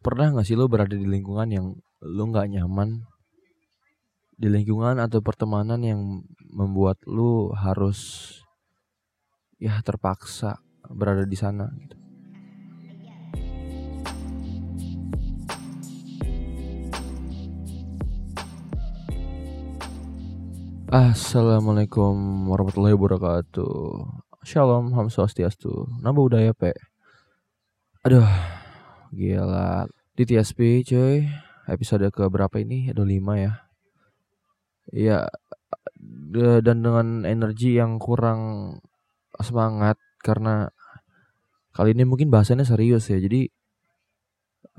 Pernah gak sih lo berada di lingkungan yang lo gak nyaman? Di lingkungan atau pertemanan yang membuat lo harus ya terpaksa berada di sana gitu. Assalamualaikum warahmatullahi wabarakatuh. Shalom, Ham Swastiastu. Nambah budaya, Pe. Aduh, gila. Di TSP, cuy. Episode ke berapa ini? Ada 5 ya. Ya, dan dengan energi yang kurang semangat karena kali ini mungkin bahasannya serius ya. Jadi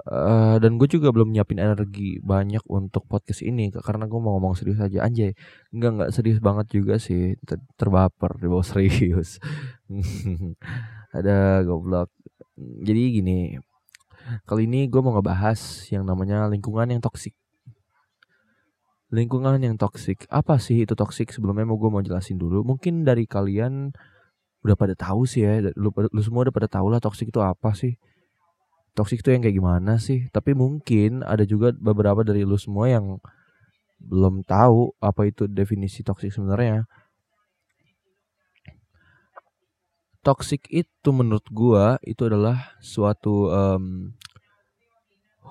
Uh, dan gue juga belum nyiapin energi banyak untuk podcast ini karena gue mau ngomong serius aja anjay nggak nggak serius banget juga sih ter terbaper di bawah serius ada goblok jadi gini kali ini gue mau ngebahas yang namanya lingkungan yang toksik lingkungan yang toksik apa sih itu toksik sebelumnya mau gue mau jelasin dulu. Mungkin dari kalian udah pada tahu sih ya lu, lu semua udah pada tahu lah toksik itu apa sih. Toxic itu yang kayak gimana sih? Tapi mungkin ada juga beberapa dari lu semua yang belum tahu apa itu definisi toxic sebenarnya. Toxic itu menurut gua itu adalah suatu um,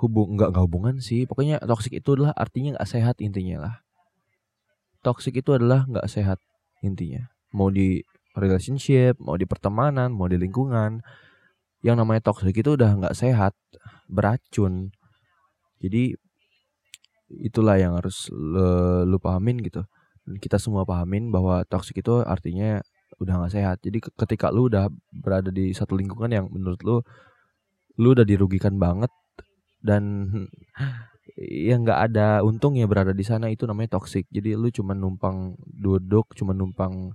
hubung nggak nggak hubungan sih. Pokoknya toxic itu adalah artinya nggak sehat intinya lah. Toxic itu adalah nggak sehat intinya. Mau di relationship, mau di pertemanan, mau di lingkungan yang namanya toxic itu udah nggak sehat, beracun. Jadi itulah yang harus lu, lu pahamin gitu. Kita semua pahamin bahwa toxic itu artinya udah nggak sehat. Jadi ketika lu udah berada di satu lingkungan yang menurut lu lu udah dirugikan banget dan yang nggak ada untungnya berada di sana itu namanya toxic. Jadi lu cuma numpang duduk, cuma numpang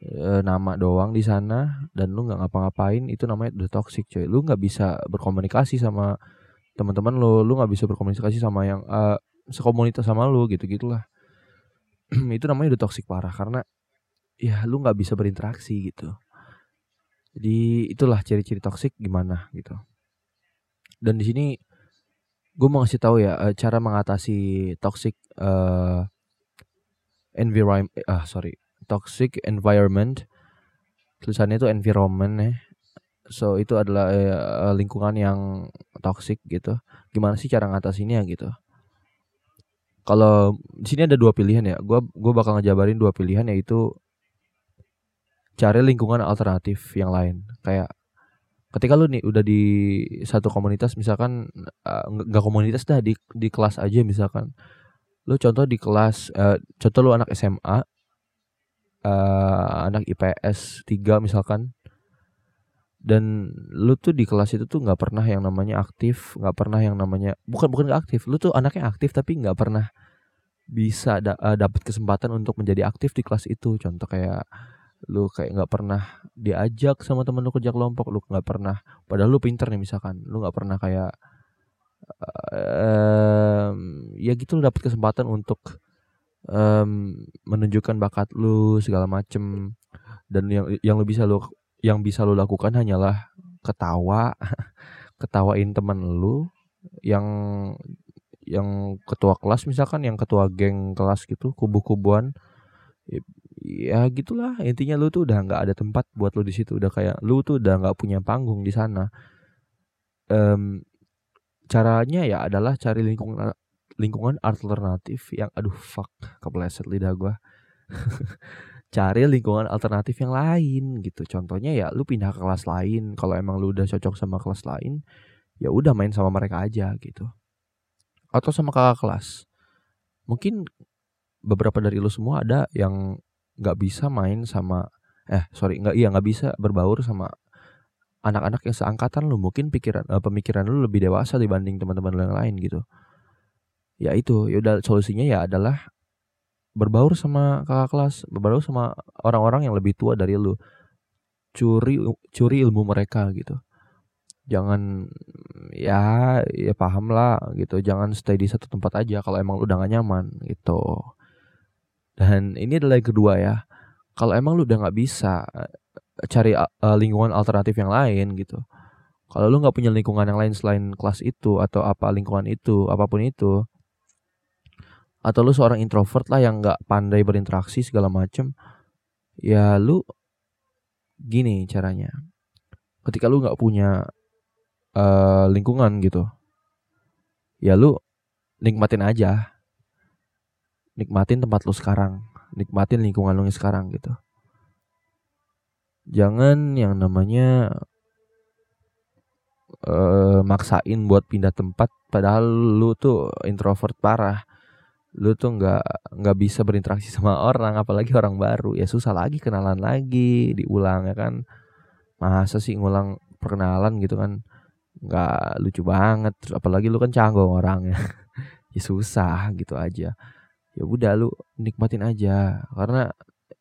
e, nama doang di sana dan lu nggak ngapa-ngapain itu namanya udah toxic coy lu nggak bisa berkomunikasi sama teman-teman lu lu nggak bisa berkomunikasi sama yang uh, sekomunitas sama lu gitu gitulah itu namanya udah toxic parah karena ya lu nggak bisa berinteraksi gitu. Jadi itulah ciri-ciri toxic gimana gitu. Dan di sini gue mau ngasih tahu ya eh, cara mengatasi toxic uh, environment ah sorry toxic environment. Tulisannya itu environment ya. So itu adalah uh, lingkungan yang toxic gitu. Gimana sih cara ngatasinnya gitu? Kalau di sini ada dua pilihan ya. Gue gue bakal ngejabarin dua pilihan yaitu cari lingkungan alternatif yang lain. Kayak ketika lu nih udah di satu komunitas misalkan uh, nggak komunitas dah di di kelas aja misalkan. Lu contoh di kelas uh, contoh lu anak SMA uh, anak IPS 3 misalkan. Dan lu tuh di kelas itu tuh nggak pernah yang namanya aktif nggak pernah yang namanya bukan bukan gak aktif. Lu tuh anaknya aktif tapi nggak pernah bisa da uh, dapat kesempatan untuk menjadi aktif di kelas itu. Contoh kayak lu kayak nggak pernah diajak sama temen lu kerja kelompok lu nggak pernah. Padahal lu pinter nih misalkan lu nggak pernah kayak uh, ya gitu lu dapat kesempatan untuk um, menunjukkan bakat lu segala macem. Dan yang yang lu bisa lu yang bisa lu lakukan hanyalah ketawa ketawain teman lu yang yang ketua kelas misalkan yang ketua geng kelas gitu kubu-kubuan ya gitulah. Intinya lu tuh udah nggak ada tempat buat lu di situ. Udah kayak lu tuh udah nggak punya panggung di sana. Um, caranya ya adalah cari lingkungan lingkungan alternatif yang aduh fuck kepleset lidah gue cari lingkungan alternatif yang lain gitu. Contohnya ya lu pindah ke kelas lain. Kalau emang lu udah cocok sama kelas lain ya udah main sama mereka aja gitu. Atau sama kakak kelas. Mungkin beberapa dari lu semua ada yang nggak bisa main sama eh sorry nggak iya nggak bisa berbaur sama anak-anak yang seangkatan lu. Mungkin pikiran uh, pemikiran lu lebih dewasa dibanding teman-teman lu yang lain gitu. Ya itu ya udah solusinya ya adalah berbaur sama kakak kelas berbaur sama orang-orang yang lebih tua dari lu. Curi curi ilmu mereka gitu. Jangan ya ya paham lah gitu. Jangan stay di satu tempat aja kalau emang lu udah gak nyaman gitu dan ini adalah yang kedua ya. Kalau emang lu udah nggak bisa eh, cari uh, lingkungan alternatif yang lain gitu. Kalau lu nggak punya lingkungan yang lain selain kelas itu atau apa lingkungan itu apa pun itu atau lu seorang introvert lah yang nggak pandai berinteraksi segala macem ya lu gini caranya. Ketika lu nggak punya uh, lingkungan gitu ya lu nikmatin aja nikmatin tempat lu sekarang nikmatin lingkungan lu sekarang gitu. Jangan yang namanya uh, maksain buat pindah tempat padahal lu tuh introvert parah. Lu tuh nggak nggak bisa berinteraksi sama orang apalagi orang baru. Ya susah lagi kenalan lagi diulang ya kan. Masa sih ngulang perkenalan gitu kan. Nggak lucu banget Terus apalagi lu kan canggung orangnya. Ya susah gitu aja ya udah lu nikmatin aja. Karena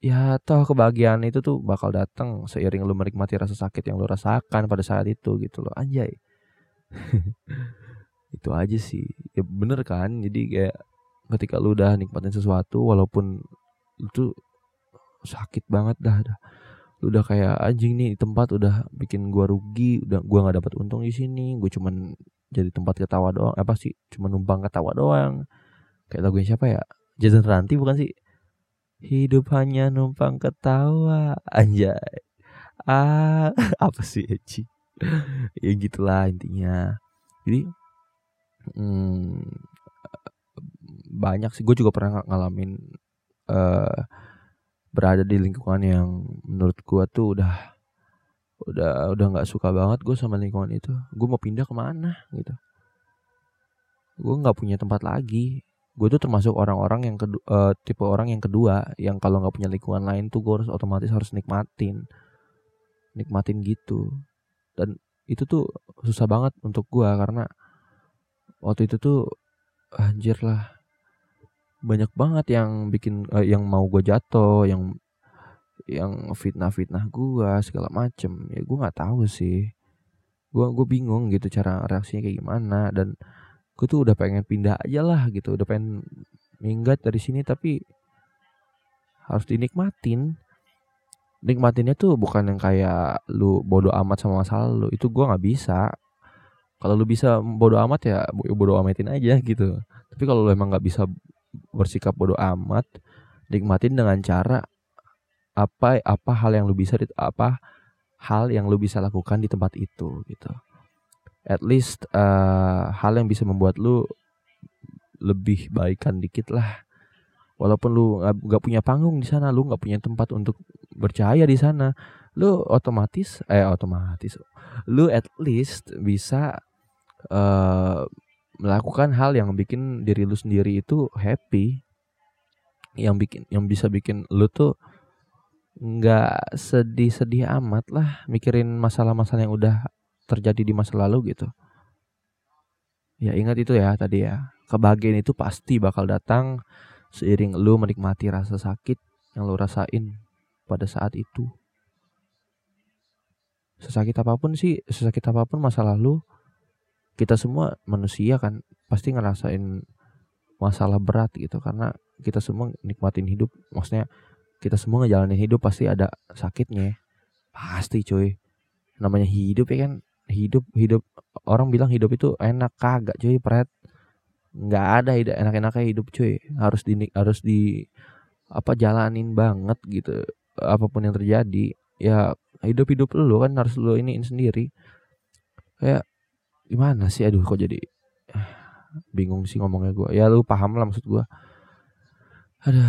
ya toh kebahagiaan itu tuh bakal datang seiring lu menikmati rasa sakit yang lu rasakan pada saat itu gitu loh. Anjay. Itu aja sih. Ya bener kan? Jadi kayak ketika lu udah nikmatin sesuatu walaupun itu sakit banget dah, dah. lu udah kayak anjing nih tempat udah bikin gua rugi udah gua nggak dapat untung di sini gua cuman jadi tempat ketawa doang. Apa sih? Cuma numpang ketawa doang. Kayak lagunya siapa ya Jason Ranti bukan sih? Hidup hanya numpang ketawa. Anjay. Ah Apa sih Eci? Ya gitulah intinya. Jadi hmm, Banyak sih. Gue juga pernah ngalamin uh, Berada di lingkungan yang Menurut gue tuh udah udah udah nggak suka banget gue sama lingkungan itu. Gue mau pindah ke mana gitu. Gue nggak punya tempat lagi gue tuh termasuk orang-orang yang kedua uh, tipe orang yang kedua yang kalau nggak punya lingkungan lain tuh gue harus otomatis harus nikmatin. Nikmatin gitu. Dan itu tuh susah banget untuk gue karena waktu itu tuh anjir lah banyak banget yang bikin uh, yang mau gue jatuh yang yang fitnah-fitnah gue segala macem. Ya gue nggak tahu sih. Gue gue bingung gitu cara reaksinya kayak gimana dan gue tuh udah pengen pindah aja lah gitu udah pengen minggat dari sini tapi harus dinikmatin. Nikmatinnya tuh bukan yang kayak lu bodoh amat sama masalah lu itu gue nggak bisa. Kalau lu bisa bodoh amat ya bodoh amatin aja gitu. Tapi kalau lu emang nggak bisa bersikap bodoh amat nikmatin dengan cara apa apa hal yang lu bisa apa hal yang lu bisa lakukan di tempat itu gitu at least uh, hal yang bisa membuat lu lebih baikan dikit lah. Walaupun lu nggak punya panggung di sana lu nggak punya tempat untuk bercahaya di sana lu otomatis eh otomatis lu at least bisa uh, melakukan hal yang bikin diri lu sendiri itu happy. Yang bikin yang bisa bikin lu tuh nggak sedih-sedih amat lah mikirin masalah-masalah yang udah terjadi di masa lalu gitu. Ya ingat itu ya tadi ya. Kebahagiaan itu pasti bakal datang seiring lu menikmati rasa sakit yang lu rasain pada saat itu. Sesakit apa pun sih, sesakit apa pun masa lalu, kita semua manusia kan pasti ngerasain masalah berat gitu karena kita semua nikmatin hidup maksudnya kita semua ngejalanin hidup pasti ada sakitnya pasti cuy namanya hidup ya kan hidup hidup orang bilang hidup itu enak kagak cuy pret. Nggak ada hidup enak-enaknya hidup cuy. Harus di harus di apa jalanin banget gitu. Apa pun yang terjadi ya hidup hidup lu kan harus lu ini sendiri. Kayak gimana sih? Aduh kok jadi bingung sih ngomongnya gue ya lu paham lah maksud gue ada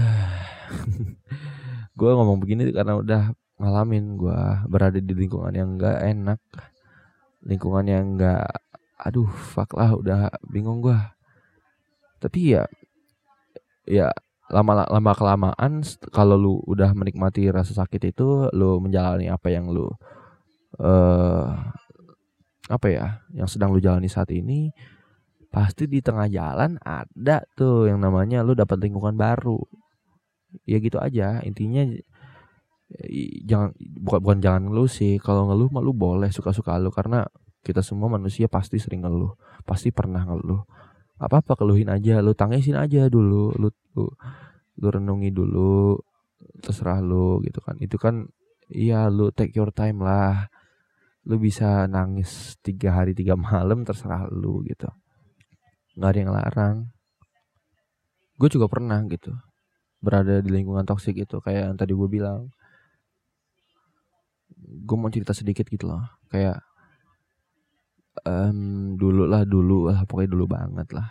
gue ngomong begini karena udah ngalamin gue berada di lingkungan yang gak enak lingkungan yang enggak aduh fuck lah udah bingung gua. Tapi ya ya lama lama kelamaan kalau lu udah menikmati rasa sakit itu lu menjalani apa yang lu uh, apa ya yang sedang lu jalani saat ini pasti di tengah jalan ada tuh yang namanya lu dapat lingkungan baru. Ya gitu aja intinya jangan bukan bukan jangan ngeluh sih. Kalau ngeluh mah lu boleh suka-suka lu. Karena kita semua manusia pasti sering ngeluh. Pasti pernah ngeluh. Apa apa keluhin aja. Lu tangisin aja dulu. Lu lu, lu renungi dulu. Terserah lu gitu kan. Itu kan iya lu take your time lah. Lu bisa nangis tiga hari tiga malam terserah lu gitu. Nggak ada yang larang. Gue juga pernah gitu. Berada di lingkungan toksik itu. Kayak yang tadi gue bilang gue mau cerita sedikit gitu loh. Kayak um, dulu lah dulu lah pokoknya dulu banget lah.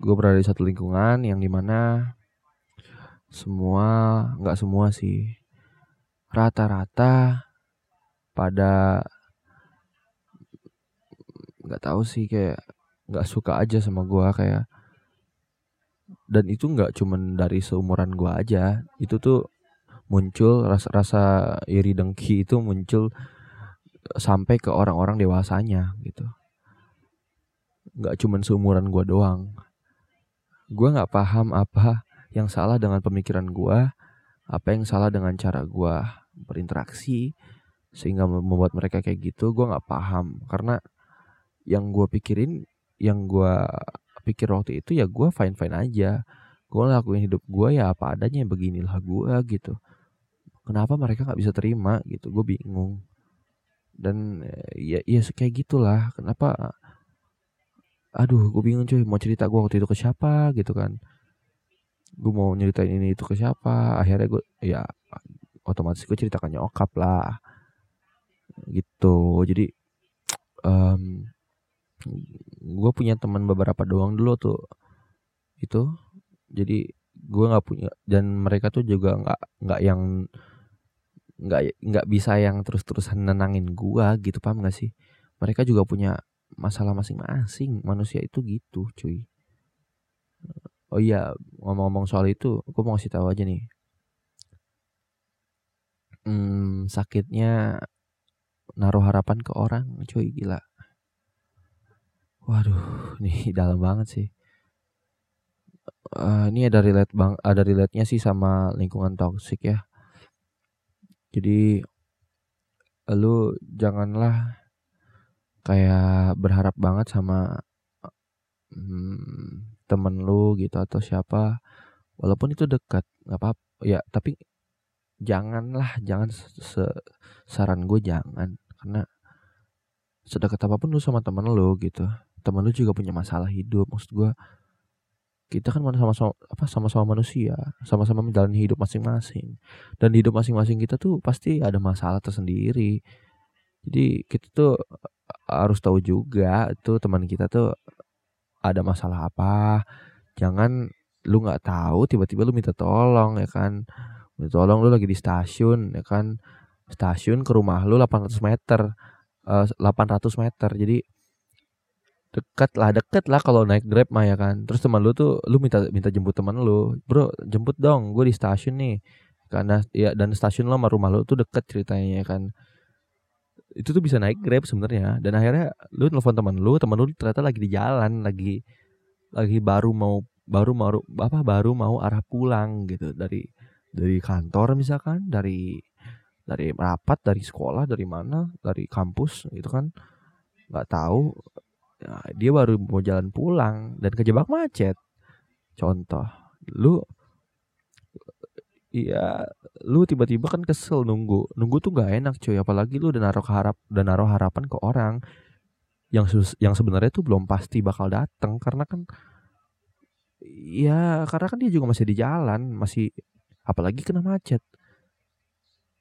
Gue berada di satu lingkungan yang di mana semua nggak semua sih rata-rata pada nggak tahu sih kayak nggak suka aja sama gue kayak dan itu nggak cuman dari seumuran gue aja. Itu tuh muncul rasa-rasa iri dengki itu muncul sampai ke orang-orang dewasanya gitu. Nggak cuman seumuran gue doang. Gue nggak paham apa yang salah dengan pemikiran gue apa yang salah dengan cara gue berinteraksi sehingga membuat mereka kayak gitu gue nggak paham. Karena yang gue pikirin yang gue pikir waktu itu ya gue fine fine aja. Gue lakuin hidup gue ya apa adanya beginilah gue gitu kenapa mereka nggak bisa terima gitu? Gue bingung. Dan ya ya kayak gitulah. Kenapa aduh gue bingung cuy mau cerita gue waktu itu ke siapa gitu kan. Gue mau nyeritain ini itu ke siapa akhirnya gue ya otomatis gue cerita ke nyokap lah. Gitu. Jadi um, gue punya teman beberapa doang dulu tuh itu. Jadi gue nggak punya dan mereka tuh juga nggak nggak yang nggak nggak bisa yang terus-terusan nenangin gue gitu paham gak sih mereka juga punya masalah masing-masing manusia itu gitu cuy oh iya ngomong-ngomong soal itu gue mau kasih tahu aja nih hmm, sakitnya naruh harapan ke orang cuy gila Waduh, ini dalam banget sih. Uh, ini ada relate bang, ada relate-nya sih sama lingkungan toksik ya. Jadi lu janganlah kayak berharap banget sama hmm, temen lu gitu atau siapa. Walaupun itu dekat nggak apa, apa ya tapi janganlah jangan se saran gue jangan. Karena sedekat apa pun lu sama temen lu gitu teman lu juga punya masalah hidup. Maksud gue kita kan sama-sama apa sama-sama manusia sama-sama menjalani hidup masing-masing. Dan hidup masing-masing kita tuh pasti ada masalah tersendiri. Jadi kita tuh harus tahu juga tuh teman kita tuh ada masalah apa. Jangan lu nggak tahu tiba-tiba lu minta tolong ya kan. Minta tolong lu lagi di stasiun ya kan. Stasiun ke rumah lu 800 meter uh, eh, 800 meter. Jadi dekat lah deket lah kalau naik grab mah ya kan. Terus teman lu tuh lu minta minta jemput teman lu. Bro jemput dong gue di stasiun nih. Karena ya dan stasiun lo sama rumah lu tuh deket ceritanya ya kan. Itu tuh bisa naik grab sebenarnya. Dan akhirnya lu telepon teman lu teman lu ternyata lagi di jalan lagi lagi baru mau baru mau apa baru mau arah pulang gitu. Dari dari kantor misalkan dari dari rapat dari sekolah dari mana dari kampus gitu kan. Nggak tahu Nah, dia baru mau jalan pulang dan kejebak macet. Contoh, lu Iya, lu tiba-tiba kan kesel nunggu. Nunggu tuh gak enak cuy, apalagi lu udah naruh harap dan naruh harapan ke orang yang yang sebenarnya tuh belum pasti bakal datang karena kan ya karena kan dia juga masih di jalan, masih apalagi kena macet.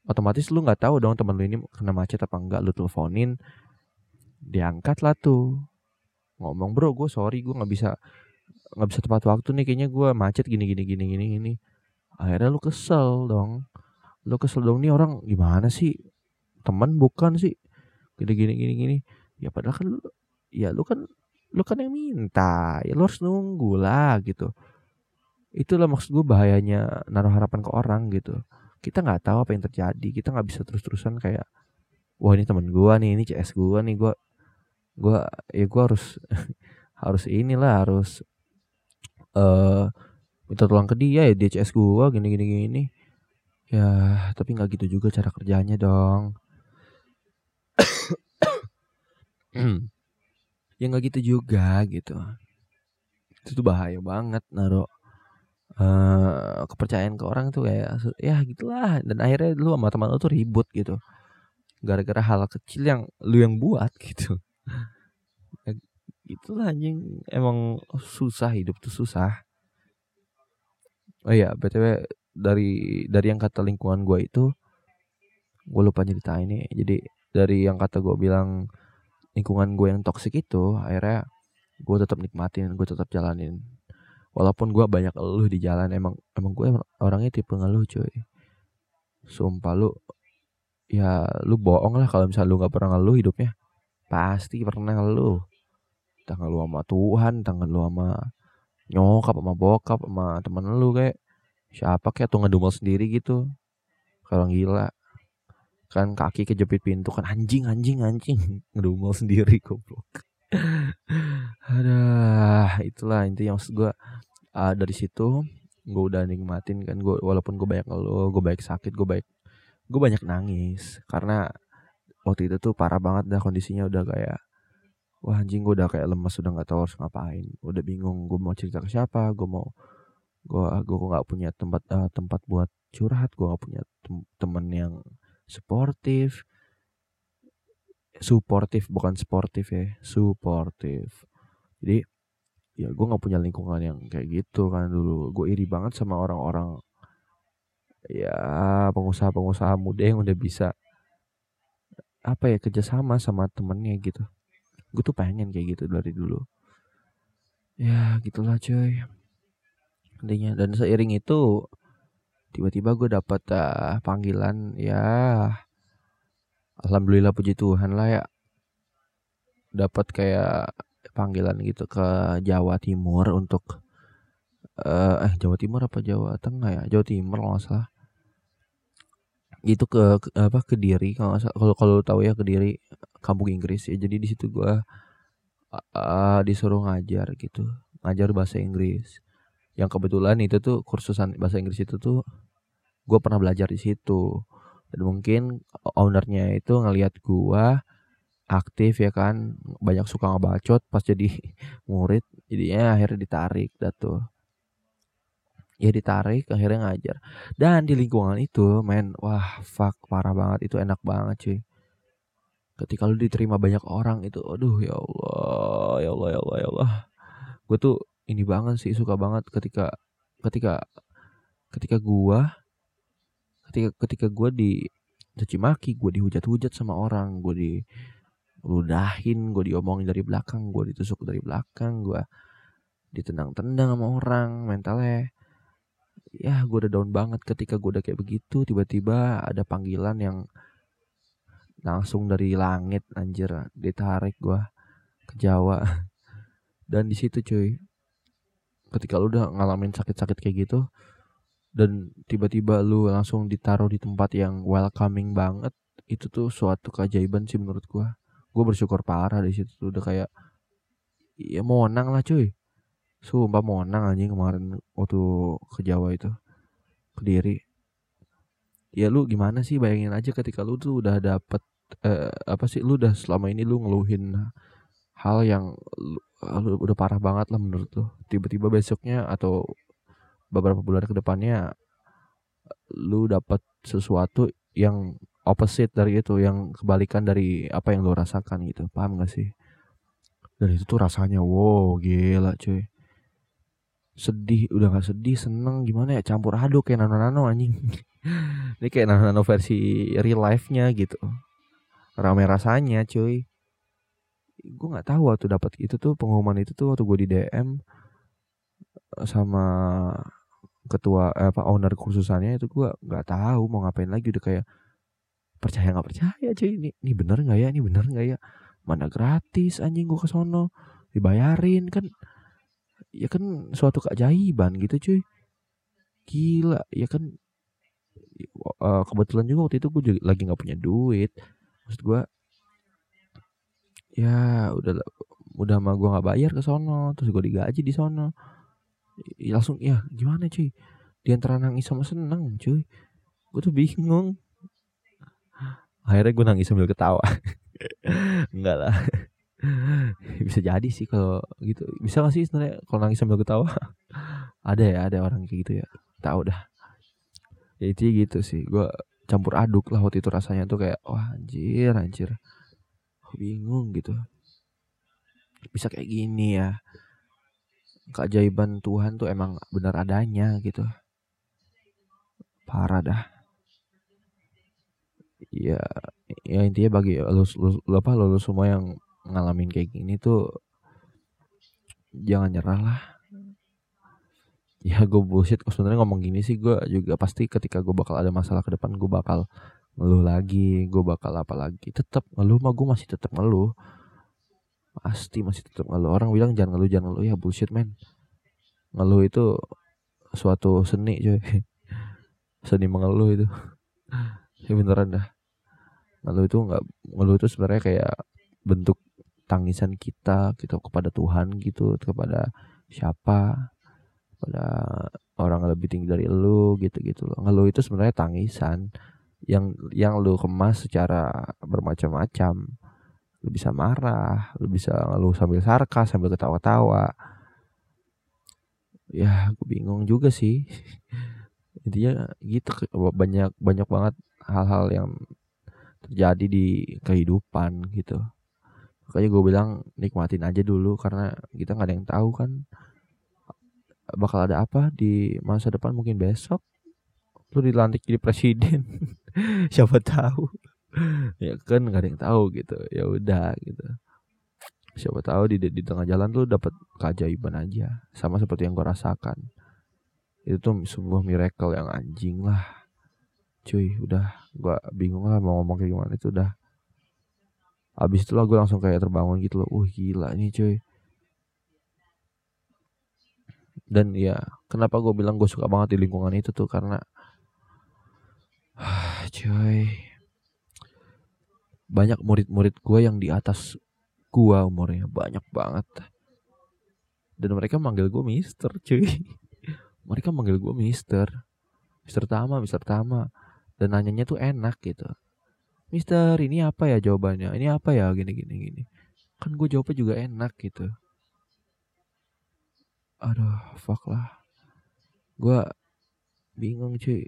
Otomatis lu nggak tahu dong temen lu ini kena macet apa enggak, lu teleponin diangkat lah tuh ngomong bro gue sorry gue nggak bisa nggak bisa tepat waktu nih kayaknya gue macet gini gini gini gini gini. Akhirnya lu kesel dong. Lu kesel dong nih orang gimana sih? Teman bukan sih? Gini gini gini gini. Ya padahal kan lu ya lu kan lu kan yang minta. Ya lu harus nunggu lah gitu. Itulah maksud gue bahayanya naruh harapan ke orang gitu. Kita nggak tahu apa yang terjadi. Kita nggak bisa terus terusan kayak wah ini teman gue nih ini cs gue nih gue gue ya gue harus harus inilah harus uh, minta tolong ke dia ya dia CS gue gini gini gini. Ya tapi nggak gitu juga cara kerjanya dong. Ya nggak gitu juga gitu. Itu tuh bahaya banget naruh uh, kepercayaan ke orang tuh kayak ya gitulah. Dan akhirnya lu sama teman lu tuh ribut gitu. Gara-gara hal kecil yang lu yang buat gitu itulah anjing emang susah hidup tuh susah. Oh iya btw dari dari yang kata lingkungan gue itu gue lupa cerita ini jadi dari yang kata gue bilang lingkungan gue yang toksik itu akhirnya gue tetap nikmatin gue tetap jalanin. Walaupun gue banyak eluh di jalan emang emang gue orangnya tipe ngeluh cuy. Sumpah lu ya lu bohong lah kalau misalnya lu nggak pernah ngeluh hidupnya pasti pernah ngeluh entah ngeluh sama Tuhan entah ngeluh sama nyokap sama bokap sama temen lu kayak. Siapa kayak tuh ngedumel sendiri gitu. Kalau gila. Kan kaki kejepit pintu kan anjing anjing anjing. Ngedumel sendiri goblok. Ada itulah intinya maksud gue uh, dari situ gue udah nikmatin kan gue walaupun gue banyak ngeluh gue baik sakit gue baik gue banyak nangis. Karena waktu itu tuh parah banget dah kondisinya udah kayak wah anjing gue udah kayak lemas udah nggak tahu harus ngapain. Udah bingung gue mau cerita ke siapa gue mau gue gue nggak punya tempat uh, tempat buat curhat gue nggak punya tem temen yang suportif suportif bukan sportif ya suportif. Jadi ya gue nggak punya lingkungan yang kayak gitu kan dulu. Gue iri banget sama orang-orang ya pengusaha-pengusaha muda yang udah bisa apa ya kerjasama sama temennya gitu. Gue tuh pengen kayak gitu dari dulu. Ya gitulah cuy. Intinya dan seiring itu tiba-tiba gue dapat uh, ah, panggilan ya alhamdulillah puji Tuhan lah ya. Dapat kayak panggilan gitu ke Jawa Timur untuk uh, eh Jawa Timur apa Jawa Tengah ya? Jawa Timur nggak salah itu ke, ke apa Kediri kalau kalau kalau tahu ya Kediri kampung Inggris. Ya jadi di situ gue uh, disuruh ngajar gitu. Ngajar bahasa Inggris. Yang kebetulan itu tuh kursusan bahasa Inggris itu tuh gue pernah belajar di situ. Dan mungkin ownernya itu ngelihat gue aktif ya kan. Banyak suka ngebacot pas jadi murid jadinya akhirnya ditarik dah tuh ya ditarik akhirnya ngajar. Dan di lingkungan itu men wah fuck parah banget. Itu enak banget cuy. Ketika lu diterima banyak orang itu aduh ya Allah ya Allah ya Allah ya Allah. Gue tuh ini banget sih suka banget ketika ketika ketika gua ketika ketika gua di caci maki gua dihujat-hujat sama orang gua di ludahin gua diomongin dari belakang gua ditusuk dari belakang gua ditendang-tendang sama orang mentalnya ya gue udah down banget ketika gue udah kayak begitu tiba-tiba ada panggilan yang langsung dari langit anjir ditarik gue ke Jawa. Dan di situ cuy ketika lu udah ngalamin sakit-sakit kayak gitu dan tiba-tiba lu langsung ditaruh di tempat yang welcoming banget itu tuh suatu keajaiban sih menurut gua. Gua bersyukur parah di situ tuh udah kayak ya mau menang lah cuy sumpah mau menang anjing kemarin waktu ke Jawa itu ke Diri. Ya lu gimana sih? Bayangin aja ketika lu tuh udah dapet eh, apa sih? Lu udah selama ini lu ngeluhin hal yang lu, udah parah banget lah menurut lu. Tiba-tiba besoknya atau beberapa bulan ke depannya lu dapat sesuatu yang opposite dari itu yang kebalikan dari apa yang lu rasakan gitu. Paham gak sih? Dan itu tuh rasanya wow gila cuy sedih udah gak sedih seneng gimana ya campur aduk kayak nano nano anjing. Ini kayak nano nano versi real life nya gitu. Rame rasanya cuy. Gue nggak tahu waktu dapat itu tuh pengumuman itu tuh waktu gue di DM eh, sama ketua eh, apa owner kursusannya itu gue nggak tahu mau ngapain lagi. Udah kayak percaya nggak percaya cuy? Ini ini bener nggak ya? Ini bener nggak ya? Mana gratis anjing gue kesono dibayarin kan ya kan suatu keajaiban gitu cuy. Gila ya kan. Uh, kebetulan juga waktu itu gue juga lagi nggak punya duit. Maksud gue ya udah udah mah gue nggak bayar ke sono terus gue digaji di sono. Ya, langsung ya gimana cuy? Di antara nangis sama seneng cuy. Gue tuh bingung. Akhirnya gue nangis sambil ketawa. Enggak lah bisa jadi sih kalau gitu. Bisa gak sih sebenarnya kalau nangis sambil ketawa? Ada ya ada orang kayak gitu ya. Tahu dah. Ya itu gitu sih. Gue campur aduk lah waktu itu rasanya tuh kayak wah anjir anjir. Bingung gitu. Bisa kayak gini ya. Keajaiban Tuhan tuh emang benar adanya gitu. Parah dah. Ya ya intinya bagi lu, lu, lu apa lu, lu semua yang ngalamin kayak gini tuh jangan nyerah lah. Ya gue bullshit. Sebenarnya ngomong gini sih gue juga pasti ketika gue bakal ada masalah ke depan gue bakal ngeluh lagi gue bakal apa lagi. Tetap ngeluh mah gue masih tetap ngeluh. Pasti masih tetap ngeluh. Orang bilang jangan ngeluh jangan ngeluh. Ya bullshit men. Ngeluh itu suatu seni coy. Seni mengeluh itu. Ya beneran dah. Ngeluh itu nggak ngeluh itu sebenarnya kayak bentuk tangisan kita gitu kepada Tuhan gitu kepada siapa pada orang yang lebih tinggi dari lu gitu-gitu loh. Ngeluh itu sebenarnya tangisan yang yang lu kemas secara bermacam-macam. Lu bisa marah, lu bisa ngeluh sambil sarkas, sambil ketawa-tawa. Ya, gue bingung juga sih. Intinya gitu banyak banyak banget hal-hal yang terjadi di kehidupan gitu. Makanya gue bilang nikmatin aja dulu karena kita nggak ada yang tahu kan bakal ada apa di masa depan mungkin besok lu dilantik jadi presiden. Siapa tahu. Ya kan nggak ada yang tahu gitu ya udah gitu. Siapa tahu di di tengah jalan tuh dapat keajaiban aja sama seperti yang gue rasakan. Itu tuh sebuah miracle yang anjing lah. Cuy udah gue bingung lah mau ngomong kayak gimana itu udah abis itu lah gue langsung kayak terbangun gitu loh. Uh gila nih cuy. Dan ya kenapa gue bilang gue suka banget di lingkungan itu tuh? Karena coy banyak murid-murid gue yang di atas gue umurnya. Banyak banget. Dan mereka manggil gue Mister cuy. Mereka manggil gue Mister. Mister Tama Mister Tama. Dan nanyanya tuh enak gitu Mister ini apa ya jawabannya? Ini apa ya? Gini gini gini. Kan gue jawabnya juga enak gitu. Aduh fuck lah. Gue bingung cuy.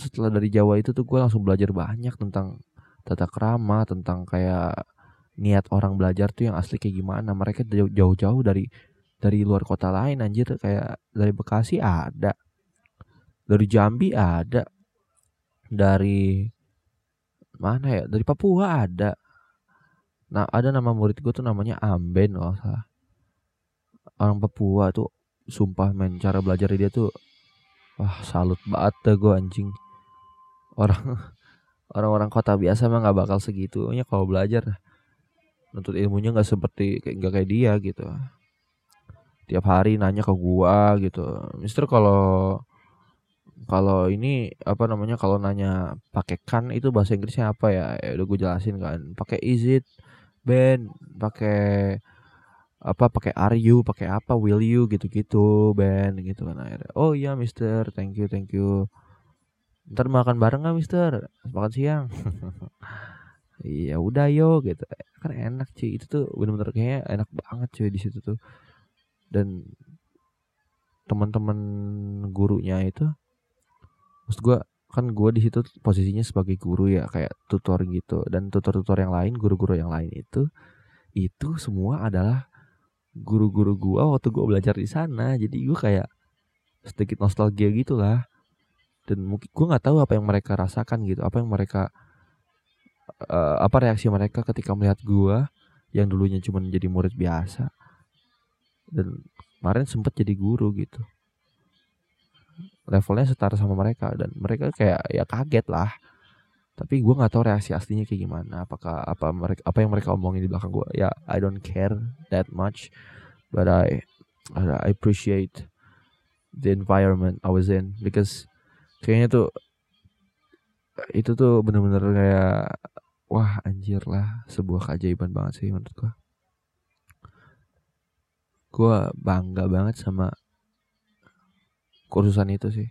Setelah dari Jawa itu tuh gue langsung belajar banyak tentang tata krama tentang kayak niat orang belajar tuh yang asli kayak gimana. Mereka jauh-jauh dari dari luar kota lain anjir. Kayak dari Bekasi ada dari Jambi ada dari mana ya? Dari Papua ada. Nah ada nama murid gue tuh namanya Amben loh salah. Orang Papua tuh sumpah men cara belajar dia tuh wah salut banget deh gue anjing. Orang orang-orang kota biasa mah nggak bakal segitunya kalau belajar. Nuntut ilmunya nggak seperti kayak nggak kayak dia gitu. Tiap hari nanya ke gua gitu. Mister kalau kalau ini apa namanya kalau nanya pakai kan itu bahasa Inggrisnya apa ya, ya udah gue jelasin kan. Pakai is it Ben pakai apa pakai are you pakai apa will you gitu-gitu Ben gitu kan. Akhirnya oh iya Mister thank you thank you. Ntar makan bareng nggak Mister? Makan siang. Iya udah yo gitu. Kan enak cuy. Itu tuh bener-bener kayaknya enak banget cuy di situ tuh. Dan teman-teman gurunya itu maksud gue kan gue di situ posisinya sebagai guru ya kayak tutor gitu. Dan tutor-tutor yang lain guru-guru yang lain itu itu semua adalah guru-guru gua waktu gua belajar di sana. Jadi gua kayak sedikit nostalgia gitulah dan mungkin gua nggak tahu apa yang mereka rasakan gitu. Apa yang mereka uh, apa reaksi mereka ketika melihat gua yang dulunya cuma jadi murid biasa. Dan kemarin sempat jadi guru gitu levelnya setara sama mereka dan mereka kayak ya kaget lah. Tapi gue nggak tahu reaksi aslinya kayak gimana. Apakah apa mereka apa yang mereka omongin di belakang gue ya I don't care that much but I I appreciate the environment I was in because kayaknya tuh itu tuh bener-bener kayak wah anjir lah sebuah keajaiban banget sih menurut gue gue bangga banget sama kursusan itu sih.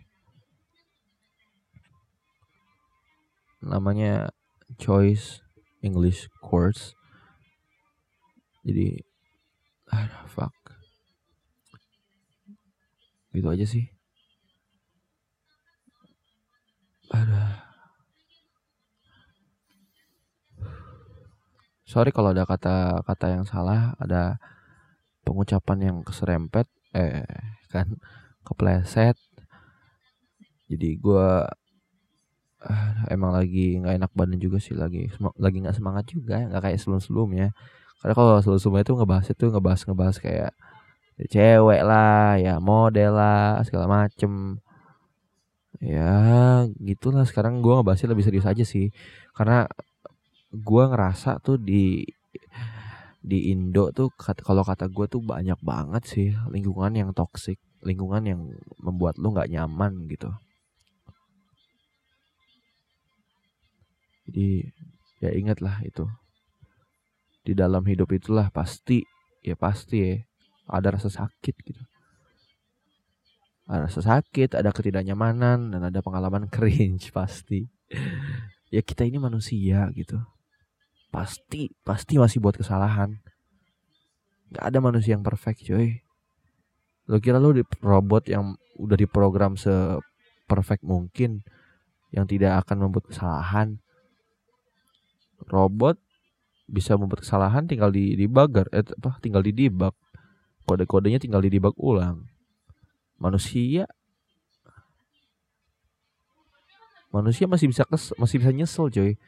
Namanya choice English course. Jadi ah fuck. Gitu aja sih. Ada. Sorry kalau ada kata-kata yang salah ada pengucapan yang keserempet eh kan? Kepleset. Jadi gue uh, emang lagi nggak enak badan juga sih lagi lagi nggak semangat juga nggak kayak sebelum sebelumnya karena kalau sebelum sebelumnya itu ngebahas itu ngebahas ngebahas kayak cewek lah ya model lah segala macem. Ya gitulah. Sekarang gue ngebahasnya lebih serius aja sih. Karena gue ngerasa tuh di di Indo tuh kalau kata gue tuh banyak banget sih lingkungan yang toksik lingkungan yang membuat lu nggak nyaman gitu. Jadi ya ingatlah itu. Di dalam hidup itulah pasti ya pasti ya ada rasa sakit gitu. Ada rasa sakit ada ketidaknyamanan dan ada pengalaman cringe pasti. Ya kita ini manusia gitu. Pasti pasti masih buat kesalahan. Nggak ada manusia yang perfect coy lo kira lo di robot yang udah diprogram se perfect mungkin yang tidak akan membuat kesalahan? Robot bisa membuat kesalahan tinggal di debugger eh apa tinggal di debug kode-kodenya tinggal di debug ulang. Manusia manusia masih bisa kes masih bisa nyesel coy.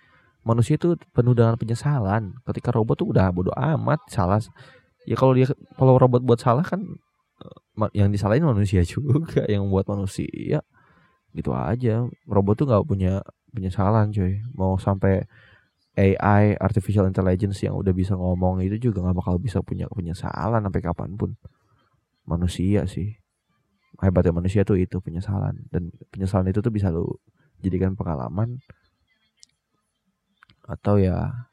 Manusia itu penuh dengan penyesalan. Ketika robot tuh udah bodoh amat salah. Ya kalau dia kalau robot buat salah kan yang disalahin manusia juga yang buat manusia. Gitu aja. Robot tuh nggak punya penyesalan coy mau sampai AI artificial intelligence yang udah bisa ngomong itu juga nggak bakal bisa punya penyesalan sampai kapan pun. Manusia sih. Hebatnya manusia tuh itu penyesalan dan penyesalan itu tuh bisa lu jadikan pengalaman. Atau ya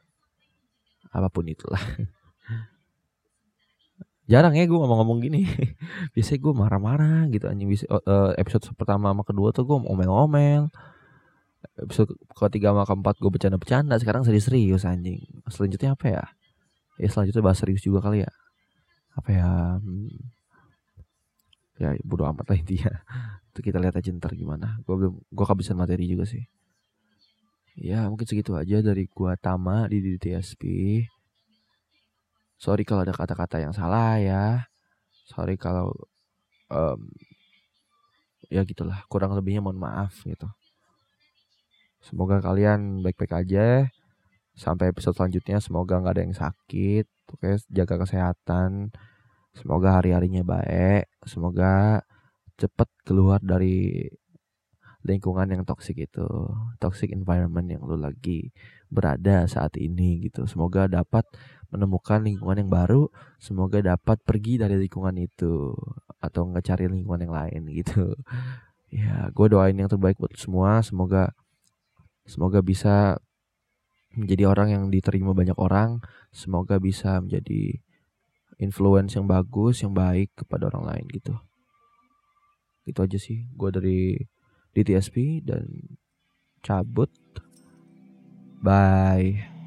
apa pun itulah jarang ya gue ngomong-ngomong gini. Biasanya gue marah-marah gitu anjing. Bisa uh, episode pertama sama kedua tuh gue ngomel-ngomel. Episode ketiga sama keempat gue bercanda-bercanda. Sekarang serius-serius anjing. Selanjutnya apa ya? Ya selanjutnya bahas serius juga kali ya. Apa ya hmm. ya bodo amat lah intinya. Itu kita lihat aja ntar gimana. Gue belum gue kehabisan materi juga sih. Ya mungkin segitu aja dari gue Tama di DTSP sorry kalau ada kata-kata yang salah ya sorry kalau um, ya gitulah kurang lebihnya mohon maaf gitu Semoga kalian baik-baik aja. Sampai episode selanjutnya semoga nggak ada yang sakit. Oke, jaga kesehatan. Semoga hari-harinya baik. Semoga cepet keluar dari lingkungan yang toxic itu, toxic environment yang lu lagi berada saat ini gitu. Semoga dapat menemukan lingkungan yang baru, semoga dapat pergi dari lingkungan itu atau nggak cari lingkungan yang lain gitu. Ya, gue doain yang terbaik buat semua. Semoga Semoga bisa menjadi orang yang diterima banyak orang. Semoga bisa menjadi influence yang bagus, yang baik kepada orang lain gitu. Itu aja sih. Gue dari DTSP dan cabut. Bye.